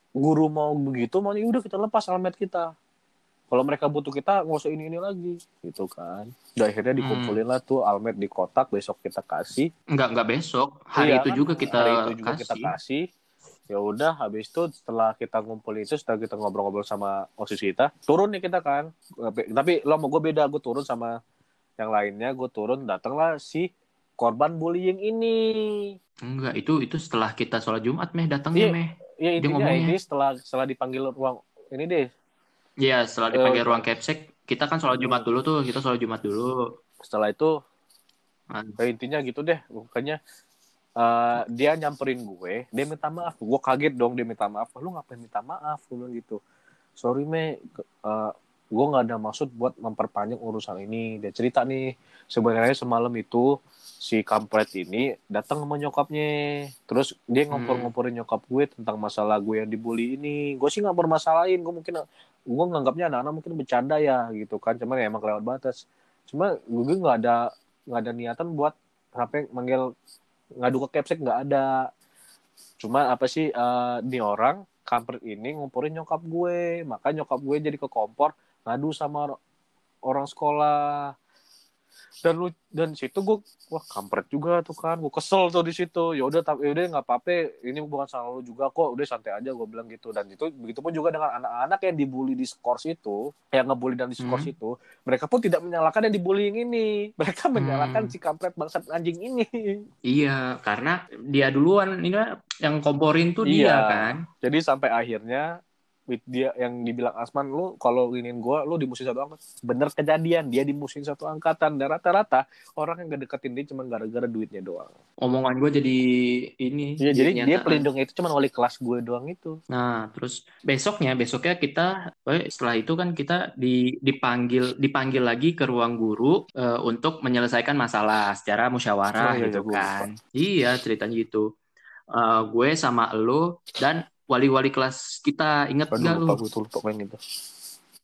guru mau begitu mau udah kita lepas almet kita. Kalau mereka butuh kita nggak usah ini ini lagi gitu kan udah akhirnya Hmm. dikumpulin lah tuh almet di kotak besok kita kasih nggak nggak besok hari Iya itu kan? juga kita hari itu juga kasih kita kasih ya udah habis itu setelah kita ngumpulin itu setelah kita ngobrol-ngobrol sama osis kita turun nih kita kan tapi, lo mau gue beda gue turun sama yang lainnya gue turun datanglah si korban bullying ini enggak itu itu setelah kita sholat Jumat meh datangnya Iya. meh ya ngomongnya. ini setelah setelah dipanggil ruang ini deh Iya setelah dipanggil Eh, ruang capsek kita kan sholat Jumat dulu tuh kita sholat Jumat dulu. Setelah itu Ah. ya intinya gitu deh pokoknya eh, dia nyamperin gue dia minta maaf. Gue kaget dong dia minta maaf. Lu ngapain minta maaf? Gue bilang gitu. Sorry me ke- eh, gue nggak ada maksud buat memperpanjang urusan ini. Dia cerita nih sebenarnya semalam itu si kampret ini datang sama nyokapnya. Terus dia ngompor-ngomporin nyokap gue tentang masalah gue yang dibully ini. Gue sih nggak bermasalahin gue mungkin gue nganggapnya anak-anak mungkin bercanda ya gitu kan. Cuman ya emang kelewat batas. Cuma gue nggak ada nggak ada niatan buat sampai manggil ngadu ke capsek nggak ada. Cuma apa sih eh nih orang kampret ini ngumpurin nyokap gue. Maka nyokap gue jadi ke kompor ngadu sama or- orang sekolah dan lu dan situ gue wah kampret juga tuh kan gue kesel tuh di situ ya udah tapi udah nggak apa-apa ini bukan salah lu juga kok udah santai aja gue bilang gitu dan itu begitu pun juga dengan anak-anak yang dibully di skors itu yang ngebully dan di skors Hmm. itu mereka pun tidak menyalahkan yang dibullying ini <laughs> mereka menyalahkan Hmm. si kampret bangsat anjing ini <laughs> Iya, karena dia duluan ini kan yang komporin tuh dia Iya. kan. jadi sampai akhirnya with dia yang dibilang Asman lu kalau ingin gue lu di musim satu angkatan bener kejadian dia di musim satu angkatan dan rata-rata orang yang gak deketin dia cuma gara-gara duitnya doang Omongan gue jadi ini. Iya, jadi dia pelindungnya itu cuma wali kelas gue doang itu. Nah, terus besoknya, besoknya kita, eh, setelah itu kan kita di, dipanggil, dipanggil lagi ke ruang guru eh, untuk menyelesaikan masalah secara musyawarah Oh, iya, gitu iya, gue kan. Iya, ceritanya gitu. Eh, gue sama lo dan wali-wali kelas kita, inget Aduh, gak lupa lu? gue tuh lupa main itu.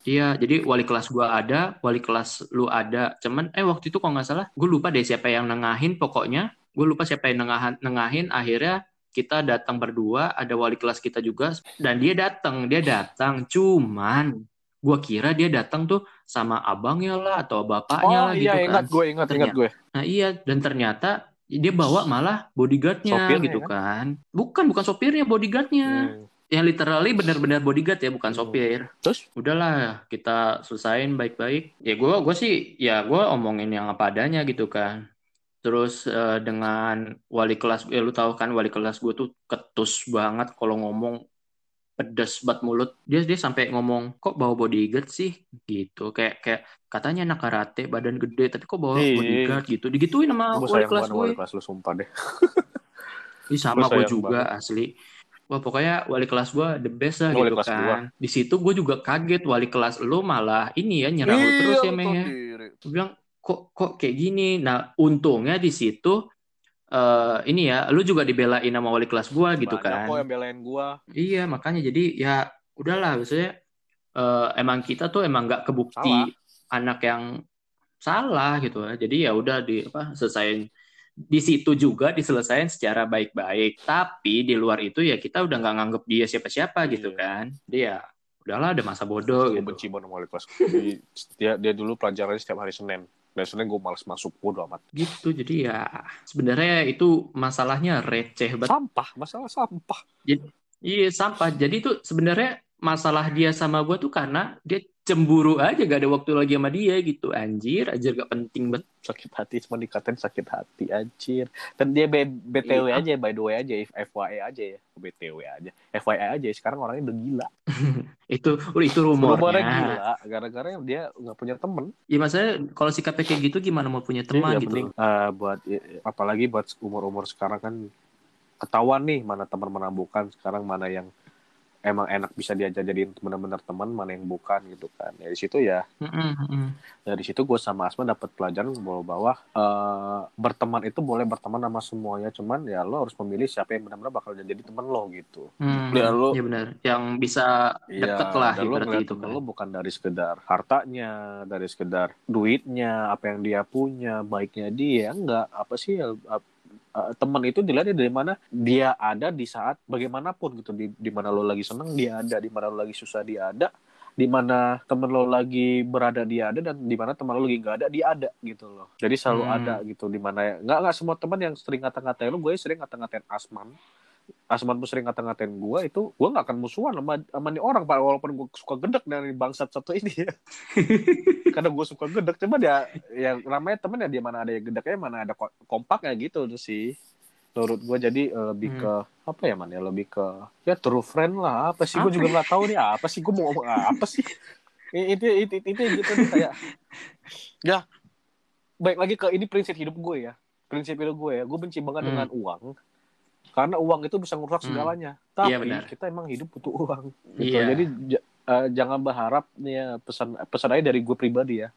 Iya, jadi wali kelas gua ada, wali kelas lu ada. Cuman eh waktu itu kok nggak salah, gue lupa deh siapa yang nengahin pokoknya. Gue lupa siapa yang nengahan, nengahin. Akhirnya kita datang berdua, ada wali kelas kita juga dan dia datang, dia datang. Cuman gua kira dia datang tuh sama abangnya lah atau Oh bapaknya lah gitu iya kan. ingat gue ingat ingat gue. Nah iya, dan ternyata dia bawa malah bodyguardnya Sopirnya, gitu kan. Bukan, bukan sopirnya, bodyguardnya. Hmm. Yang literally benar-benar bodyguard ya, bukan Hmm. sopir Terus? udahlah kita selesain baik-baik ya gue gue sih ya gue omongin yang apa adanya gitu kan terus eh, dengan wali kelas ya lu tahu kan wali kelas gue tuh ketus banget kalau ngomong pedes banget mulut dia dia sampai ngomong kok bawa bodyguard sih gitu kayak kayak katanya anak karate badan gede tapi kok bawa Iya. bodyguard gitu digituin sama Gue wali kelas banget gue wali kelas lu sumpah deh. <laughs> Ih, sama gue juga asli. Wah pokoknya wali kelas gue the best lah Wali gitu kelas kan. Di situ gue juga kaget wali kelas lu malah ini ya nyerang Iya, terus ya Meh ya. bilang kok kok kayak gini. Nah untungnya di situ eh ini ya lu juga dibelain sama wali kelas gue gitu Banyak kan. kok yang belain gue. Iya makanya jadi ya udahlah maksudnya eh, emang kita tuh emang nggak kebukti anak yang salah gitu ya. Jadi ya udah di apa selesaiin di situ juga diselesaikan secara baik-baik. Tapi di luar itu ya kita udah nggak nganggep dia siapa-siapa gitu Iya. kan. Dia udahlah ada masa bodoh gitu. benci banget wali kelas. Dia dia dulu pelajarannya setiap hari Senin. Senin gue males masuk bodo amat. Gitu. Jadi ya sebenarnya itu masalahnya receh banget. Sampah, masalah sampah. Iya sampah. Jadi tuh sebenarnya masalah dia sama gue tuh karena dia cemburu aja gak ada waktu lagi sama dia gitu. Anjir, anjir gak penting banget. Sakit hati cuma dikatain sakit hati anjir. Dan dia B- BTW Iya. aja by the way aja FYI aja ya. BTW aja. FYI aja sekarang orangnya udah gila. <laughs> Itu itu Rumornya rumornya. gila gara-gara dia nggak punya temen. Ya maksudnya kalau sikapnya kayak gitu gimana mau punya teman Iya, gitu. mending, eh, buat ya, apalagi buat umur-umur sekarang kan ketahuan nih mana teman mana bukan sekarang mana yang emang enak bisa diajak jadiin benar-benar teman mana yang bukan gitu kan ya di situ ya mm-mm. dari situ gue sama Asma dapat pelajaran bahwa bahwa eh, berteman itu boleh berteman sama semuanya cuman ya lo harus memilih siapa yang benar-benar bakal jadi teman lo gitu Hmm, Ya, lu- ya benar. Yang bisa deket lah dan lo gitu temen kan. lo bukan dari sekedar hartanya, dari sekedar duitnya, apa yang dia punya, baiknya dia, enggak. Apa sih ya, ap- eh, teman itu dilihat dari mana dia ada di saat bagaimanapun gitu. Di di mana lo lagi seneng dia ada. Di mana lo lagi susah dia ada. Di mana temen lo lagi berada dia ada. Dan di mana teman lo lagi nggak ada dia ada gitu loh. Jadi selalu Hmm. ada gitu di mana nggak nggak semua teman yang sering ngata-ngatain lo. Gue sering ngata-ngatain Asman Asman pun sering ngata-ngatain gue itu gue nggak akan musuhan sama sama nih orang pak walaupun gue suka gedek dari bangsat satu ini ya. <laughs> Karena gue suka gedek cuma dia ya namanya temen ya dia mana ada yang gedeknya mana ada ko- kompaknya gitu tuh sih. Menurut gue jadi eh, lebih Hmm. ke apa ya man ya lebih ke ya true friend lah. Apa sih gue juga nggak tahu nih apa sih gue mau ngomong apa sih? Itu itu itu, itu gitu nih kayak <laughs> ya. Baik lagi ke ini prinsip hidup gue ya. Prinsip hidup gue ya gue benci banget Hmm. dengan uang karena uang itu bisa ngerusak Hmm. segalanya tapi Iya, benar. kita emang hidup butuh uang gitu. Iya. jadi eh, jangan berharap nih ya pesan pesan aja dari gue pribadi ya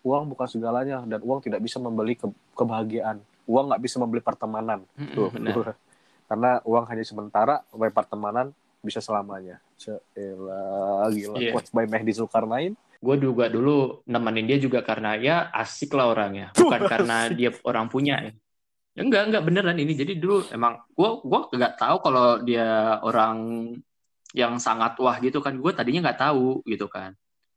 uang bukan segalanya dan uang tidak bisa membeli ke- kebahagiaan uang nggak bisa membeli pertemanan Mm-mm, Tuh, benar. karena uang hanya sementara membeli pertemanan bisa selamanya Seelah, gila Iya. quotes by Mehdi Zulkarnain Gue juga dulu nemenin dia juga karena ya asik lah orangnya, bukan karena dia orang punya. Ya. Enggak enggak beneran ini. Jadi dulu emang gue gua nggak tahu kalau dia orang yang sangat wah gitu kan. Gue tadinya nggak tahu gitu kan.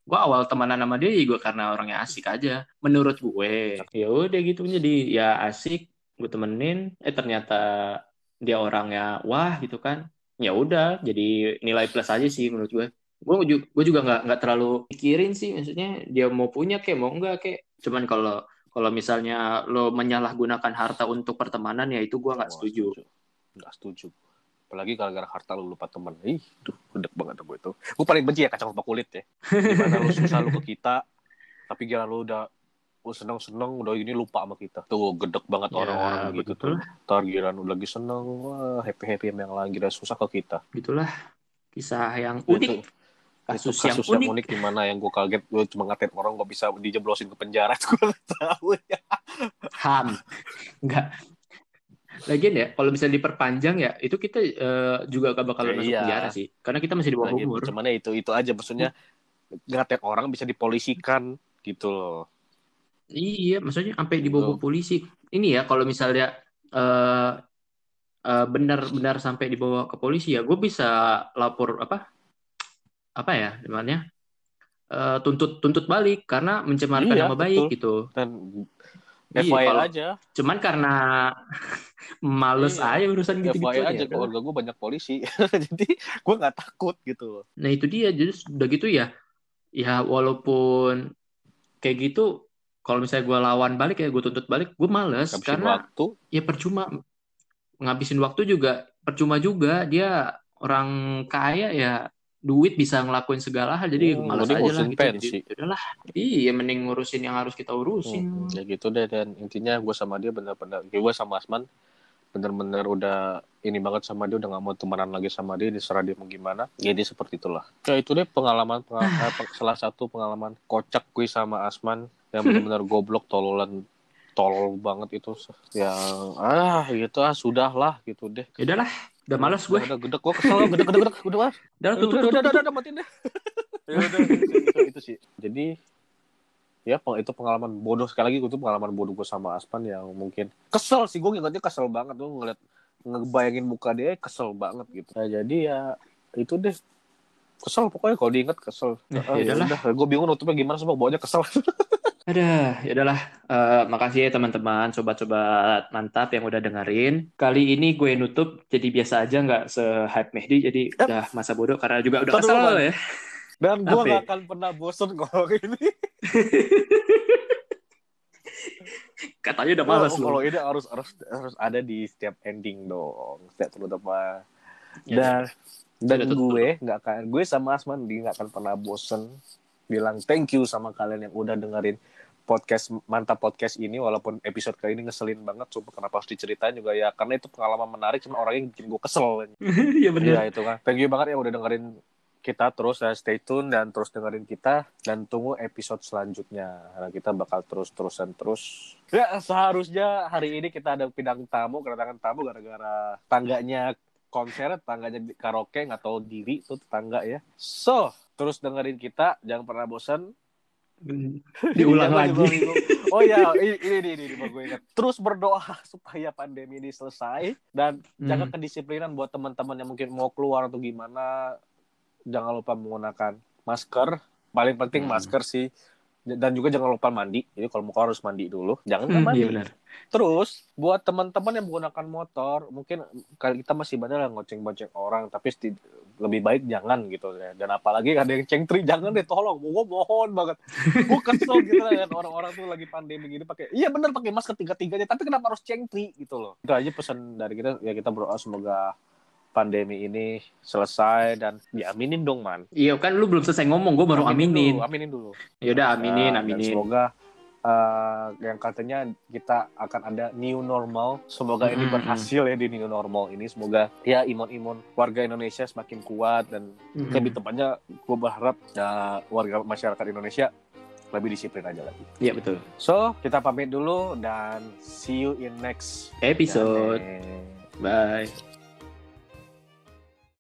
gue awal temenan sama dia juga karena orangnya asik aja menurut gue ya udah gitu jadi ya asik gue temenin eh ternyata dia orangnya wah gitu kan ya udah jadi nilai plus aja sih menurut gue gue juga gue juga nggak nggak terlalu pikirin sih maksudnya dia mau punya kayak mau enggak kayak cuman kalau kalau misalnya lo menyalahgunakan harta untuk pertemanan ya itu gue nggak setuju. nggak setuju. Apalagi gara-gara harta lu lupa temen. Ih tuh gede banget gue itu. Gue paling benci ya kacang lupa kulit ya. Gimana lu susah lu ke kita tapi gila lu udah lu seneng seneng udah ini lupa sama kita. Tuh gedek banget Ya, orang-orang gitu betul. tuh. Tar giliran udah lagi seneng wah happy happy yang lagi udah susah ke kita. Gitulah. Kisah yang unik. itu kasus, kasus yang yang unik, unik gimana yang gue kaget gue cuma ngatain orang gue bisa dijeblosin ke penjara <laughs> gue nggak tahu ya. Ham. Nggak. Lagian ya kalau bisa diperpanjang ya itu kita eh, juga gak bakal Ya, masuk iya. penjara sih. Karena kita masih di bawah umur. cuman itu itu aja. Maksudnya ngatain orang bisa dipolisikan gitu loh. Iya maksudnya sampai Gitu. dibawa polisi. Ini ya kalau misalnya eh eh, benar-benar sampai dibawa ke polisi ya gue bisa lapor apa apa ya namanya Eh, tuntut tuntut balik karena mencemarkan Iya, nama baik gitu. Dan Iya, FYI kalau- aja. cuman karena <laughs> males Iya, aja urusan gitu-gitu FYI ya aja. udah. keluarga gue banyak polisi. <laughs> Jadi gue nggak takut gitu Nah itu dia, jadi udah gitu ya, ya walaupun kayak gitu, kalau misalnya gue lawan balik ya gue tuntut balik, gue males habisin karena waktu. ya percuma. Ngabisin waktu juga percuma juga. Dia orang kaya ya duit bisa ngelakuin segala hal jadi Hmm, mending aja lah gitu. pensi. Jadi, udahlah, iya mending ngurusin yang harus kita urusin. Hmm, ya gitu deh dan intinya gue sama dia bener-bener ya gue sama Asman bener-bener udah ini banget sama dia udah nggak mau temenan lagi sama dia diserah dia mau gimana. Jadi seperti itulah. Ya itu deh pengalaman pengal- eh, peng- salah satu pengalaman kocak gue sama Asman yang bener-bener <laughs> goblok tololan tolol banget itu. Ya ah gitu ah sudah lah gitu deh. Ya udahlah, udah males gue. udah gede gue kesel gede gede gede udah ah. Udah udah tutup udah udah matiin deh. Ya udah itu, itu, itu sih jadi ya itu pengalaman bodoh. Sekali lagi itu pengalaman bodoh gue sama Aspan yang mungkin kesel sih. Gue ngingetnya kesel banget. Tuh ngeliat ngebayangin muka dia kesel banget gitu. Nah, jadi ya itu deh kesel pokoknya kalau diinget kesel Ya, Ah, ya udah gue bingung nutupnya gimana semua bawanya kesel <laughs> Ada, ya udahlah. Eh, makasih ya teman-teman, sobat-sobat mantap yang udah dengerin. Kali ini gue nutup, jadi biasa aja nggak se-hype Mehdi, jadi Yap. udah masa bodoh karena juga udah dulu, kesel Bang. ya. dan gue ya? gak akan pernah bosen ngomong ini <laughs> Katanya udah malas Oh, loh. kalau ini harus harus harus ada di setiap ending dong setiap terutama Ya, dan dan gue nggak akan gue sama Asman di nggak akan pernah bosen bilang thank you sama kalian yang udah dengerin podcast mantap podcast ini walaupun episode kali ini ngeselin banget coba kenapa harus diceritain juga ya karena itu pengalaman menarik cuma orangnya yang bikin gue kesel. <laughs> Iya bener. Iya itu kan. Thank you banget yang udah dengerin kita terus ya stay tune dan terus dengerin kita dan tunggu episode selanjutnya. Karena kita bakal terus terusan terus. Ya seharusnya hari ini kita ada bidang tamu kedatangan tamu gara-gara tangganya konser tangganya di karaoke nggak tahu diri tuh tetangga ya. So terus dengerin kita jangan pernah bosan <laughs> Diulang lagi. oh ya ini ini ini, ini, gue ingat. Terus berdoa <laughs> supaya pandemi ini selesai. Dan jaga Hmm. kedisiplinan buat teman-teman yang mungkin mau keluar atau gimana. Jangan lupa menggunakan masker. Paling penting Hmm. masker sih dan juga jangan lupa mandi. Jadi kalau mau keluar harus mandi dulu. Jangan Hmm, mandi. Iya benar. terus buat teman-teman yang menggunakan motor mungkin kali kita masih banyak yang ngoceng-ngoceng orang tapi lebih baik jangan gitu. Ya dan apalagi ada yang cengtri jangan deh tolong. Gue mohon banget. Gue kesel gitu kan orang-orang tuh lagi pandemi gini pakai iya bener pakai masker tiga-tiganya tapi kenapa harus cengtri gitu loh. Itu aja pesan dari kita. Ya kita berdoa semoga pandemi ini selesai dan diaminin dong man Iya kan lu belum selesai ngomong, gue baru aminin. dulu, aminin dulu Ya udah aminin, Ya, dan aminin. semoga eh, yang katanya kita akan ada new normal. Semoga ini Mm-mm. berhasil ya di new normal ini. Semoga ya imun-imun warga Indonesia semakin kuat dan Mm-mm. lebih tepatnya gue berharap ya, warga masyarakat Indonesia lebih disiplin aja lagi. Iya betul. So kita pamit dulu dan see you in next Episode. Bye.